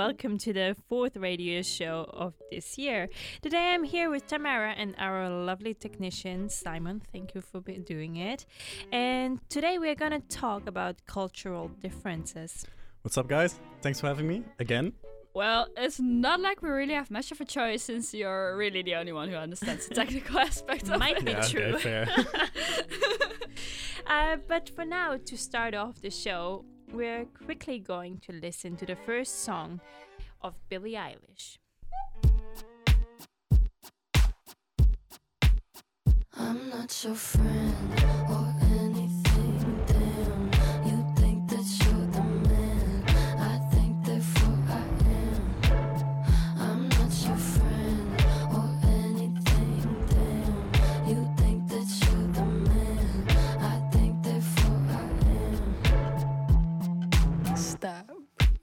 Hello, everyone. Welcome to the fourth radio show of this year. Today I'm here with Tamara and our lovely technician, Simon. Thank you for doing it. And today we're going to talk about cultural differences. What's up, guys? Thanks for having me again. Well, it's not like we really have much of a choice since you're really the only one who understands the technical aspect of Might it. be Yeah, true. okay, fair. Uh, but for now, to start off the show, we're quickly going to listen to the first song of Billie Eilish. I'm not your friend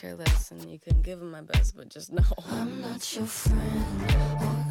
care less, and you couldn't give them my best, but just know. I'm not your friend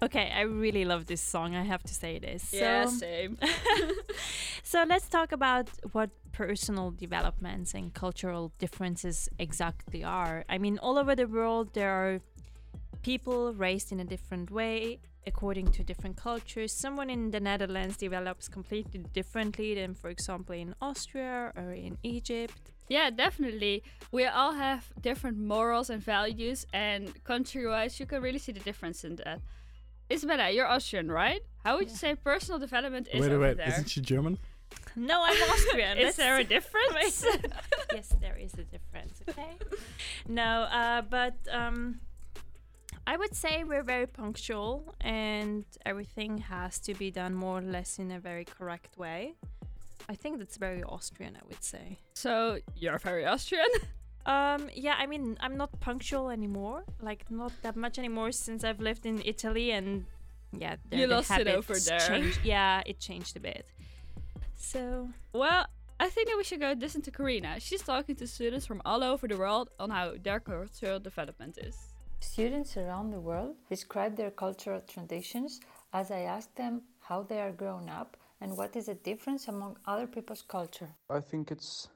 Okay, I really love this song. I have to say this. Yeah, So, same. so let's talk about what personal developments and cultural differences exactly are. I mean, all over the world, there are people raised in a different way according to different cultures. Someone in the Netherlands develops completely differently than, for example, in Austria or in Egypt. Yeah, definitely. We all have different morals and values, and country-wise, you can really see the difference in that. Isabella, you're Austrian, right? How would you say personal development is wait, over wait, there? isn't she German? No, I'm Austrian. is there a difference? yes, there is a difference. Okay. no, uh, but um, I would say we're very punctual, and everything has to be done more or less in a very correct way. I think that's very Austrian. I would say. so you're very Austrian. Um, yeah, I mean, I'm not punctual anymore. Like, not that much anymore since I've lived in Italy, and yeah, the, You the lost it over habits there. Changed. Yeah, it changed a bit. So well, I think that we should go listen to Karina. She's talking to students from all over the world on how their cultural development is. Students around the world describe their cultural traditions as I ask them how they are grown up and what is the difference among other people's culture. I think it's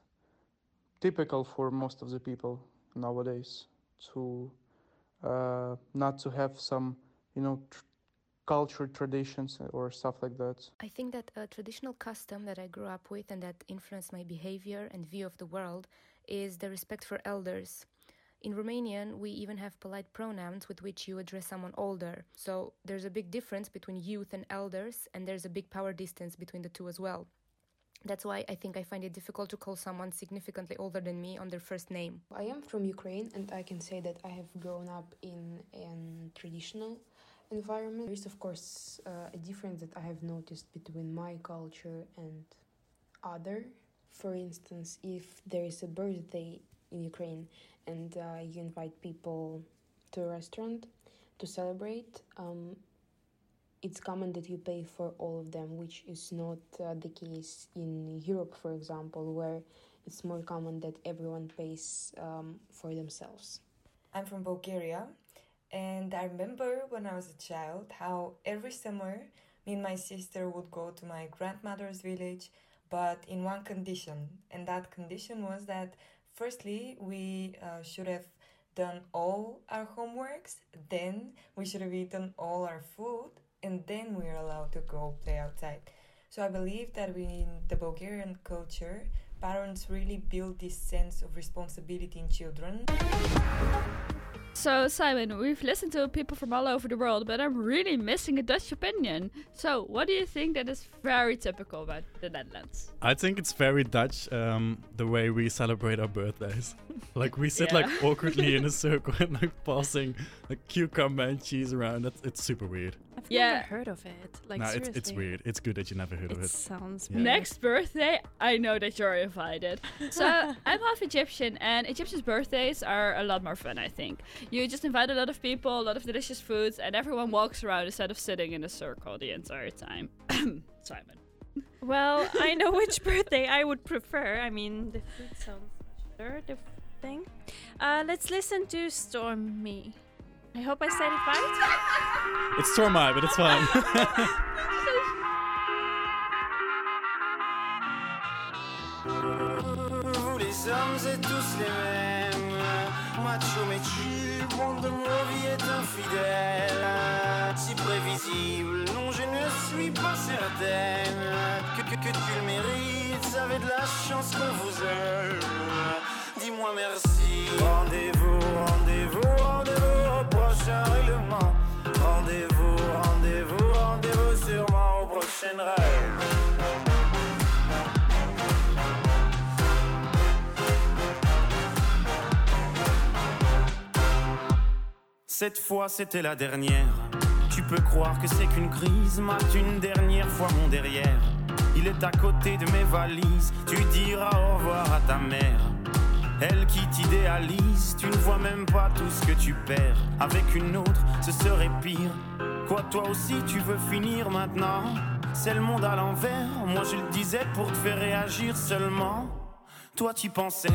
typical for most of the people nowadays to uh, not to have some, you know, tr- culture, traditions, uh, or stuff like that. I think that a traditional custom that I grew up with and that influenced my behavior and view of the world is the respect for elders. In Romanian, we even have polite pronouns with which you address someone older. So there's a big difference between youth and elders, and there's a big power distance between the two as well. That's why I think I find it difficult to call someone significantly older than me on their first name. I am from Ukraine and I can say that I have grown up in a traditional environment. There is, of course, uh, a difference that I have noticed between my culture and other. For instance, if there is a birthday in Ukraine and uh, you invite people to a restaurant to celebrate, um, it's common that you pay for all of them, which is not uh, the case in Europe, for example, where it's more common that everyone pays um, for themselves. I'm from Bulgaria, and I remember when I was a child how every summer me and my sister would go to my grandmother's village, but in one condition, and that condition was that firstly, we uh, should have done all our homeworks, then we should have eaten all our food, and then we're allowed to go play outside. So I believe that in the Bulgarian culture, parents really build this sense of responsibility in children. So, Simon, we've listened to people from all over the world, but I'm really missing a Dutch opinion. So, what do you think that is very typical about the Netherlands? I think it's very Dutch, um, the way we celebrate our birthdays. like, we sit Yeah. like awkwardly in a circle and like passing like cucumber and cheese around. That's, it's super weird. I've Yeah. never heard of it. Like no, it's, seriously. it's weird. It's good that you never heard It of it. sounds Yeah. Next birthday, I know that you're invited. So I'm half Egyptian, and Egyptian's birthdays are a lot more fun. I think you just invite a lot of people, a lot of delicious foods, and everyone walks around instead of sitting in a circle the entire time. Simon. Well, I know which birthday I would prefer. I mean, the food sounds much better. The thing. Uh, let's listen to Stormy. I hope I said it right. It's Tormai, but it's fine. Vous les hommes êtes tous les mêmes. Macho mais chill, monde de nos vies est infidèle Si prévisible, non je ne suis pas certaine. Que, que, que tu le mérites, avait de la chance qu'on vous aime Dis-moi merci. Rendez-vous, Cette fois c'était la dernière. Tu peux croire que c'est qu'une crise, mate une dernière fois mon derrière. Il est à côté de mes valises, tu diras au revoir à ta mère. Elle qui t'idéalise, tu ne vois même pas tout ce que tu perds. Avec une autre, ce serait pire. Quoi, toi aussi, tu veux finir maintenant? C'est le monde à l'envers, moi je le disais pour te faire réagir seulement. Toi, tu pensais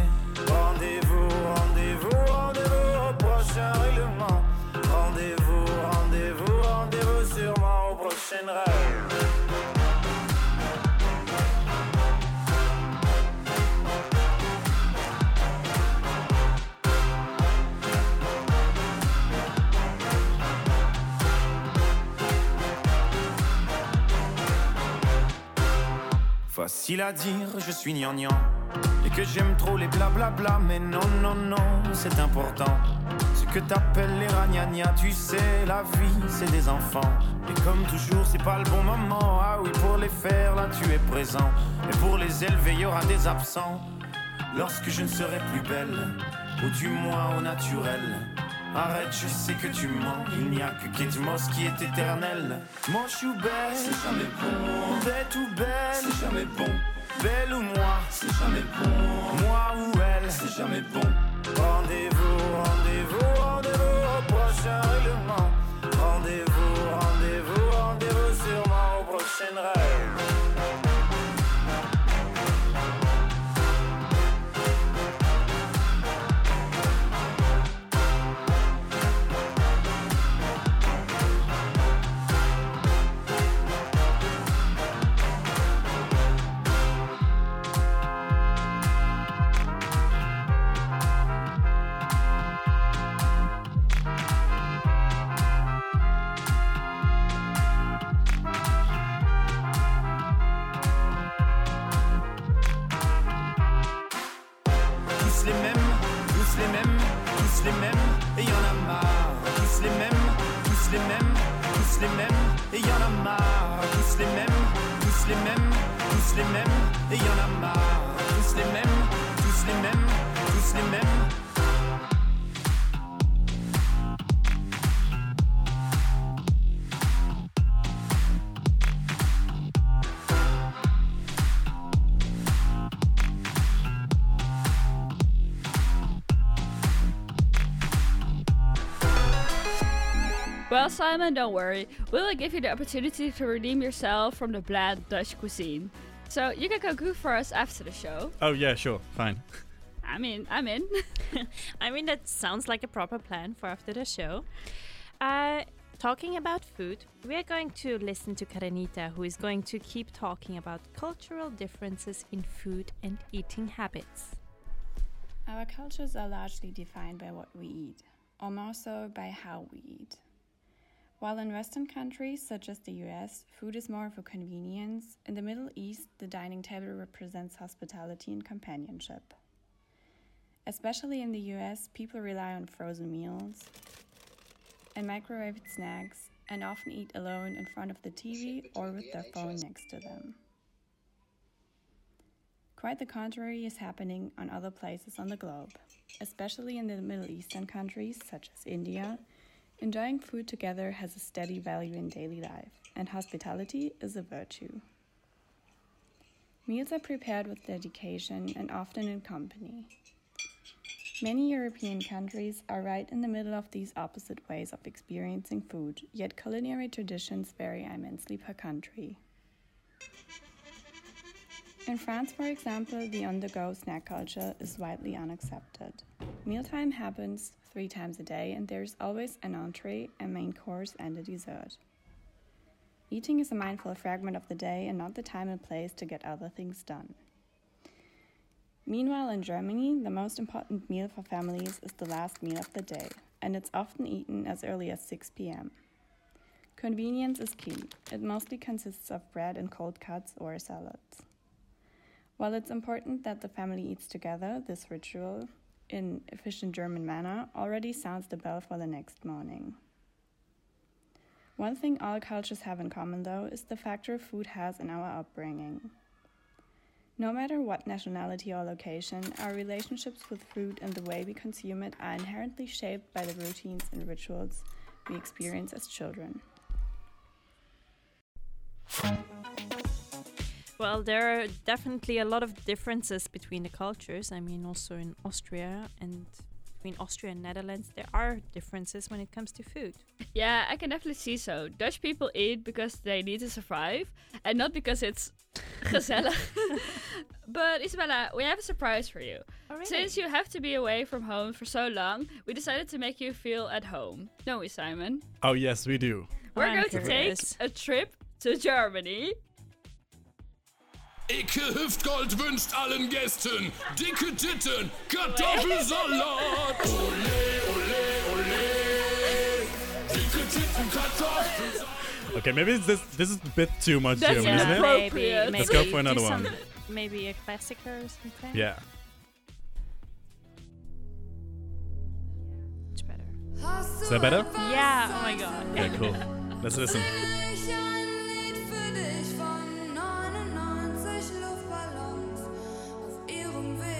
Rendez-vous, rendez-vous, rendez-vous au prochain règlement. Rendez-vous, rendez-vous, rendez-vous sûrement au prochain rêve. Facile à dire, je suis gnangnan. Et que j'aime trop les blablabla Mais non, non, non, c'est important. Ce que t'appelles les ragnagnas Tu sais, la vie, c'est des enfants. Et comme toujours, c'est pas le bon moment. Ah oui, pour les faire, là, tu es présent. Et pour les élever, y aura des absents. Lorsque je ne serai plus belle Ou du moins au naturel Arrête, je sais que tu mens. Il n'y a que Kate Moss qui est éternel. Moche ou belle, c'est jamais bon. Bête ou belle, c'est jamais bon. Belle ou moi, c'est jamais bon. Moi ou elle, c'est jamais bon. Rendez-vous, rendez-vous, rendez-vous au prochain règlement. Rendez-vous, rendez-vous, rendez-vous sûrement au prochain rêve. Well, Simon, don't worry. We will give you the opportunity to redeem yourself from the bland Dutch cuisine. So you can go cook for us after the show. Oh yeah, sure, fine. I mean, I'm in. I mean, that sounds like a proper plan for after the show. Uh, talking about food, we are going to listen to Karenita, who is going to keep talking about cultural differences in food and eating habits. Our cultures are largely defined by what we eat, or more so by how we eat. While in Western countries, such as the US, food is more of a convenience, in the Middle East, the dining table represents hospitality and companionship. Especially in the US, people rely on frozen meals and microwaved snacks and often eat alone in front of the TV or with their phone next to them. Quite the contrary is happening on other places on the globe, especially in the Middle Eastern countries such as India. Enjoying food together has a steady value in daily life, and hospitality is a virtue. Meals are prepared with dedication and often in company. Many European countries are right in the middle of these opposite ways of experiencing food, yet culinary traditions vary immensely per country. In France, for example, the on the go snack culture is widely unaccepted. Mealtime happens three times a day, and there's always an entree, a main course, and a dessert. Eating is a mindful fragment of the day and not the time and place to get other things done. Meanwhile, in Germany, the most important meal for families is the last meal of the day, and it's often eaten as early as 6 pm. Convenience is key. It mostly consists of bread and cold cuts or salads. While it's important that the family eats together, this ritual, in efficient German manner, already sounds the bell for the next morning. One thing all cultures have in common, though, is the factor food has in our upbringing. No matter what nationality or location, our relationships with food and the way we consume it are inherently shaped by the routines and rituals we experience as children. Well, there are definitely a lot of differences between the cultures. I mean, also in Austria and between Austria and Netherlands, there are differences when it comes to food. Yeah, I can definitely see so. Dutch people eat because they need to survive and not because it's gezellig. but Isabella, we have a surprise for you. Oh, really? Since you have to be away from home for so long, we decided to make you feel at home. Don't we, Simon? Oh yes, we do. We're oh, I'm going to take a trip to Germany. Icke Hüftgold wünscht allen Gästen dicke Titten, Kartoffelsalat. Ole, ole, ole. Dicke Titten, Kartoffelsalat. Okay, maybe this this is a bit too much That's German, isn't it? appropriate. maybe, maybe Let's go for another some- one. Maybe a classicer or something. Yeah. Much better. Is that better? Yeah. Oh my god. Okay, cool. Let's listen. Auf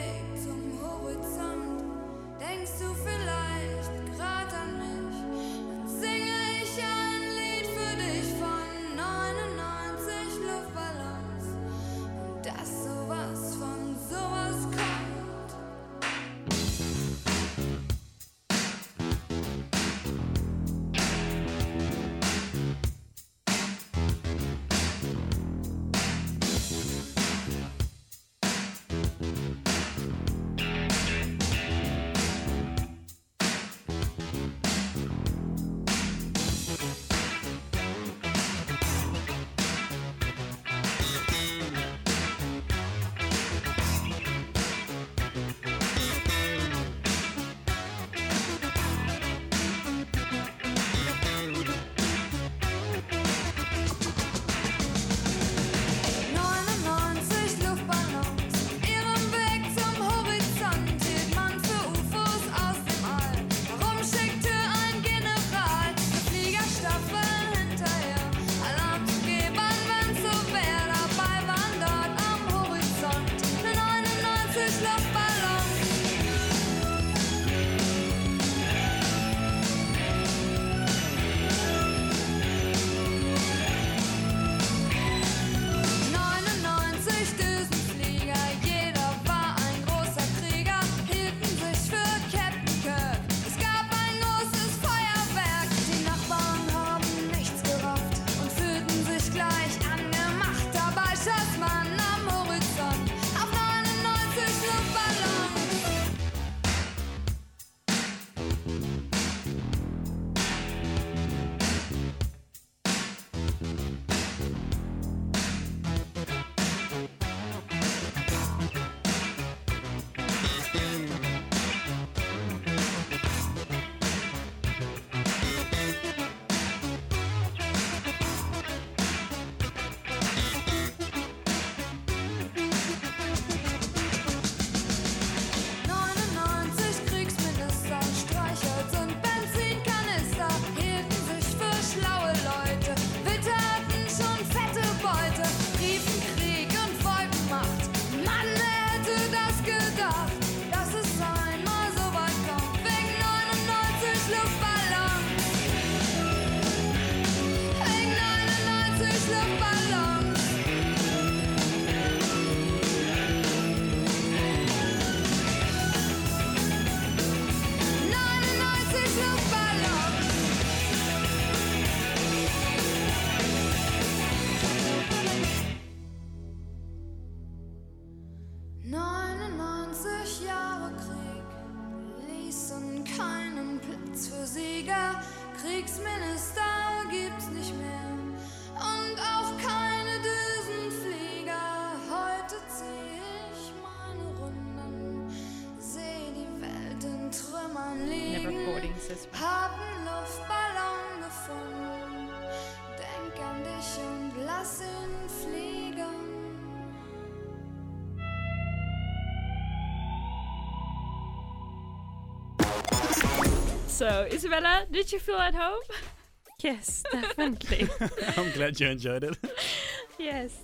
So, Isabella, did you feel at home? Yes, definitely. I'm glad you enjoyed it. yes.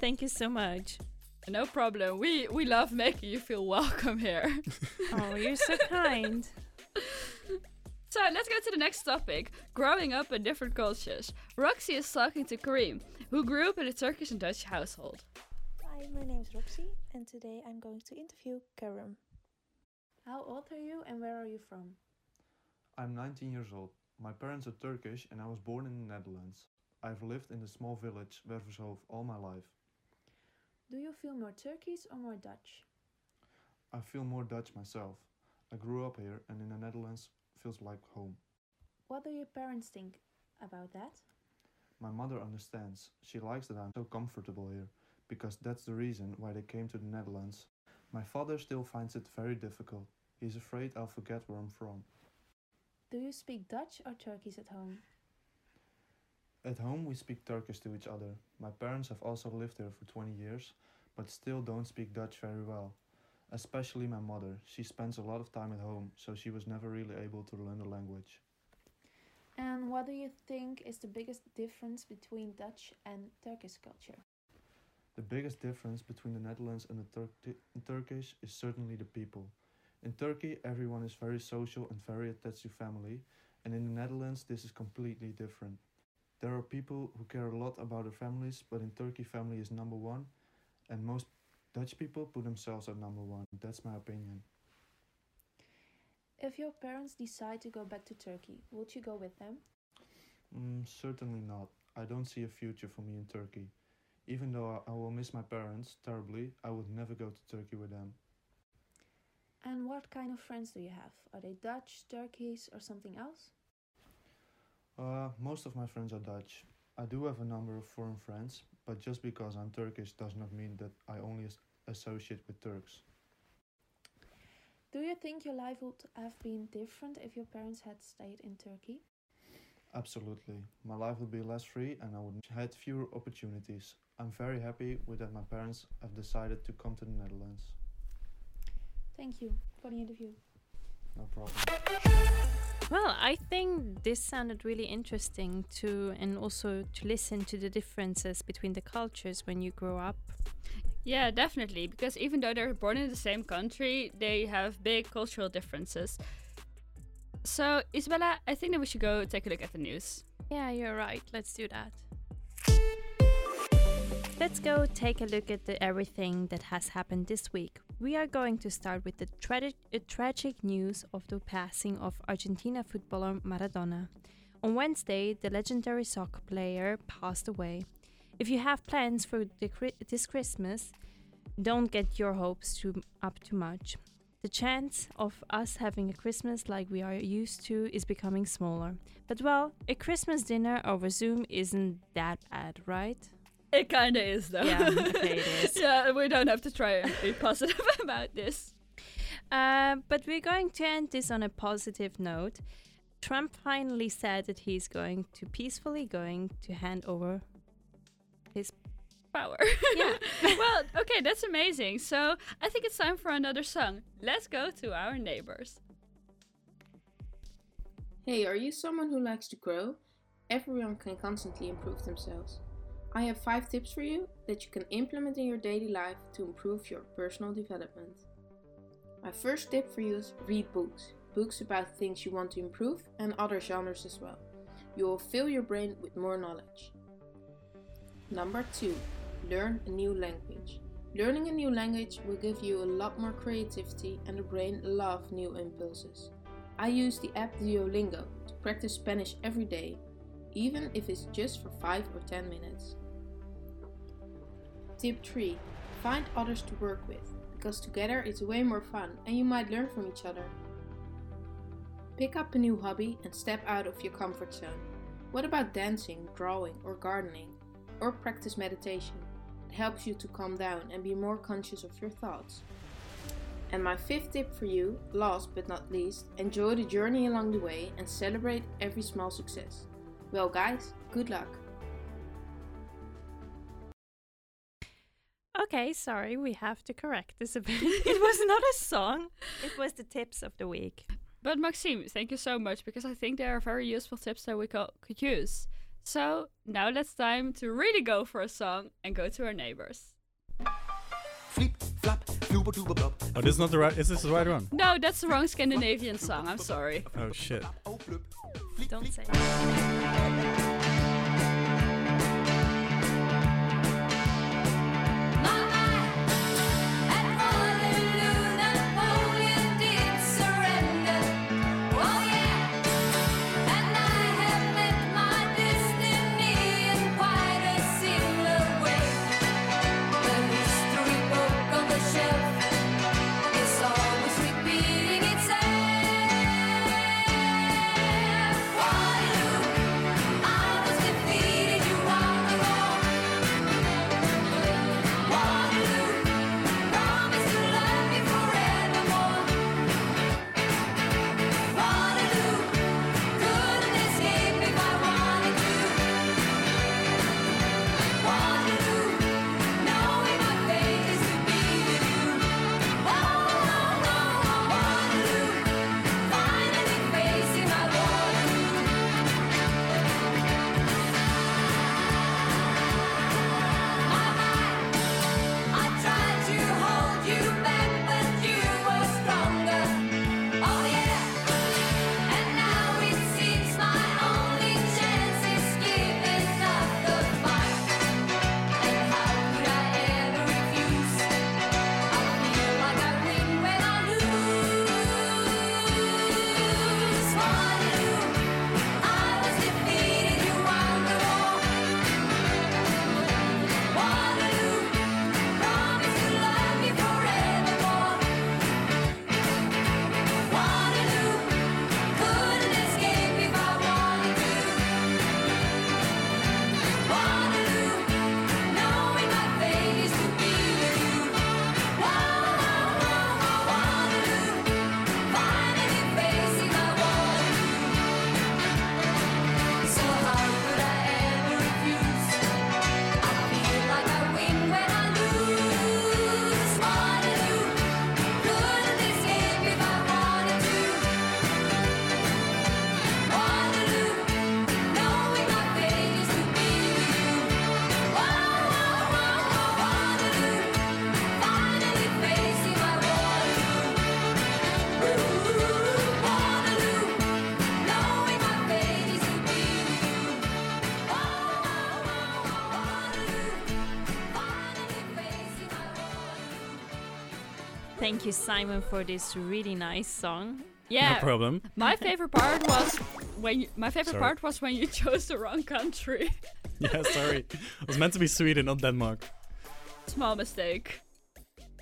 Thank you so much. No problem. We we love making you feel welcome here. Oh, you're so kind. So let's go to the next topic growing up in different cultures. Roxy is talking to Kareem, who grew up in a Turkish and Dutch household. Hi, my name is Roxy, and today I'm going to interview Karim. How old are you and where are you from? I'm 19 years old. My parents are Turkish and I was born in the Netherlands. I've lived in the small village Wervershoofd all my life. Do you feel more Turkish or more Dutch? I feel more Dutch myself. I grew up here and in the Netherlands feels like home. What do your parents think about that? My mother understands. She likes that I'm so comfortable here because that's the reason why they came to the Netherlands. My father still finds it very difficult. He's afraid I'll forget where I'm from. Do you speak Dutch or Turkish at home? At home, we speak Turkish to each other. My parents have also lived here for 20 years, but still don't speak Dutch very well. Especially my mother. She spends a lot of time at home, so she was never really able to learn the language. And what do you think is the biggest difference between Dutch and Turkish culture? The biggest difference between the Netherlands and the Turk- Turkish is certainly the people. In Turkey, everyone is very social and very attached to family, and in the Netherlands, this is completely different. There are people who care a lot about their families, but in Turkey, family is number one, and most Dutch people put themselves at number one. That's my opinion. If your parents decide to go back to Turkey, would you go with them? Mm, certainly not. I don't see a future for me in Turkey. Even though I, I will miss my parents terribly, I would never go to Turkey with them. And what kind of friends do you have? Are they Dutch, Turkish, or something else? Uh, most of my friends are Dutch. I do have a number of foreign friends, but just because I'm Turkish does not mean that I only as- associate with Turks. Do you think your life would have been different if your parents had stayed in Turkey? Absolutely. My life would be less free and I would have had fewer opportunities. I'm very happy with that my parents have decided to come to the Netherlands. Thank you for the interview. No problem. Well, I think this sounded really interesting to, and also to listen to the differences between the cultures when you grow up. Yeah, definitely. Because even though they're born in the same country, they have big cultural differences. So, Isabella, I think that we should go take a look at the news. Yeah, you're right. Let's do that. Let's go take a look at the everything that has happened this week. We are going to start with the tragic, uh, tragic news of the passing of Argentina footballer Maradona. On Wednesday, the legendary soccer player passed away. If you have plans for this Christmas, don't get your hopes too, up too much. The chance of us having a Christmas like we are used to is becoming smaller. But well, a Christmas dinner over Zoom isn't that bad, right? It kinda is, though. Yeah, okay, it is. yeah, we don't have to try and be positive about this. Uh, but we're going to end this on a positive note. Trump finally said that he's going to peacefully going to hand over his power. Yeah. well, okay, that's amazing. So I think it's time for another song. Let's go to our neighbors. Hey, are you someone who likes to grow? Everyone can constantly improve themselves. I have five tips for you that you can implement in your daily life to improve your personal development. My first tip for you is read books. Books about things you want to improve and other genres as well. You will fill your brain with more knowledge. Number two, learn a new language. Learning a new language will give you a lot more creativity and the brain of new impulses. I use the app Duolingo to practice Spanish every day, even if it's just for 5 or 10 minutes. Tip 3 Find others to work with, because together it's way more fun and you might learn from each other. Pick up a new hobby and step out of your comfort zone. What about dancing, drawing, or gardening? Or practice meditation? It helps you to calm down and be more conscious of your thoughts. And my fifth tip for you, last but not least, enjoy the journey along the way and celebrate every small success. Well, guys, good luck. Okay, sorry, we have to correct this a bit. it was not a song, it was the tips of the week. But Maxime, thank you so much because I think they are very useful tips that we co- could use. So now it's time to really go for a song and go to our neighbors. Oh, this is not the right. Is this the right one? No, that's the wrong Scandinavian song. I'm sorry. Oh shit. Don't say. Thank you, Simon, for this really nice song. Yeah. No problem. My favorite part was when you, my favorite Sorry. part was when you chose the wrong country. Yeah, sorry. it was meant to be Sweden, not Denmark. Small mistake.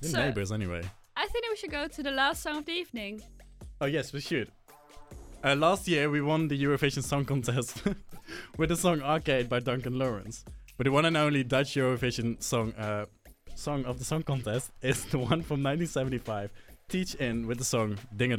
They're So- neighbors anyway. I think we should go to the last song of the evening. Oh yes, we should. Uh, last year we won the Eurovision Song Contest with the song "Arcade" by Duncan Lawrence. But the one and only Dutch Eurovision song uh, song of the song contest is the one from 1975, Teach In with the song Ding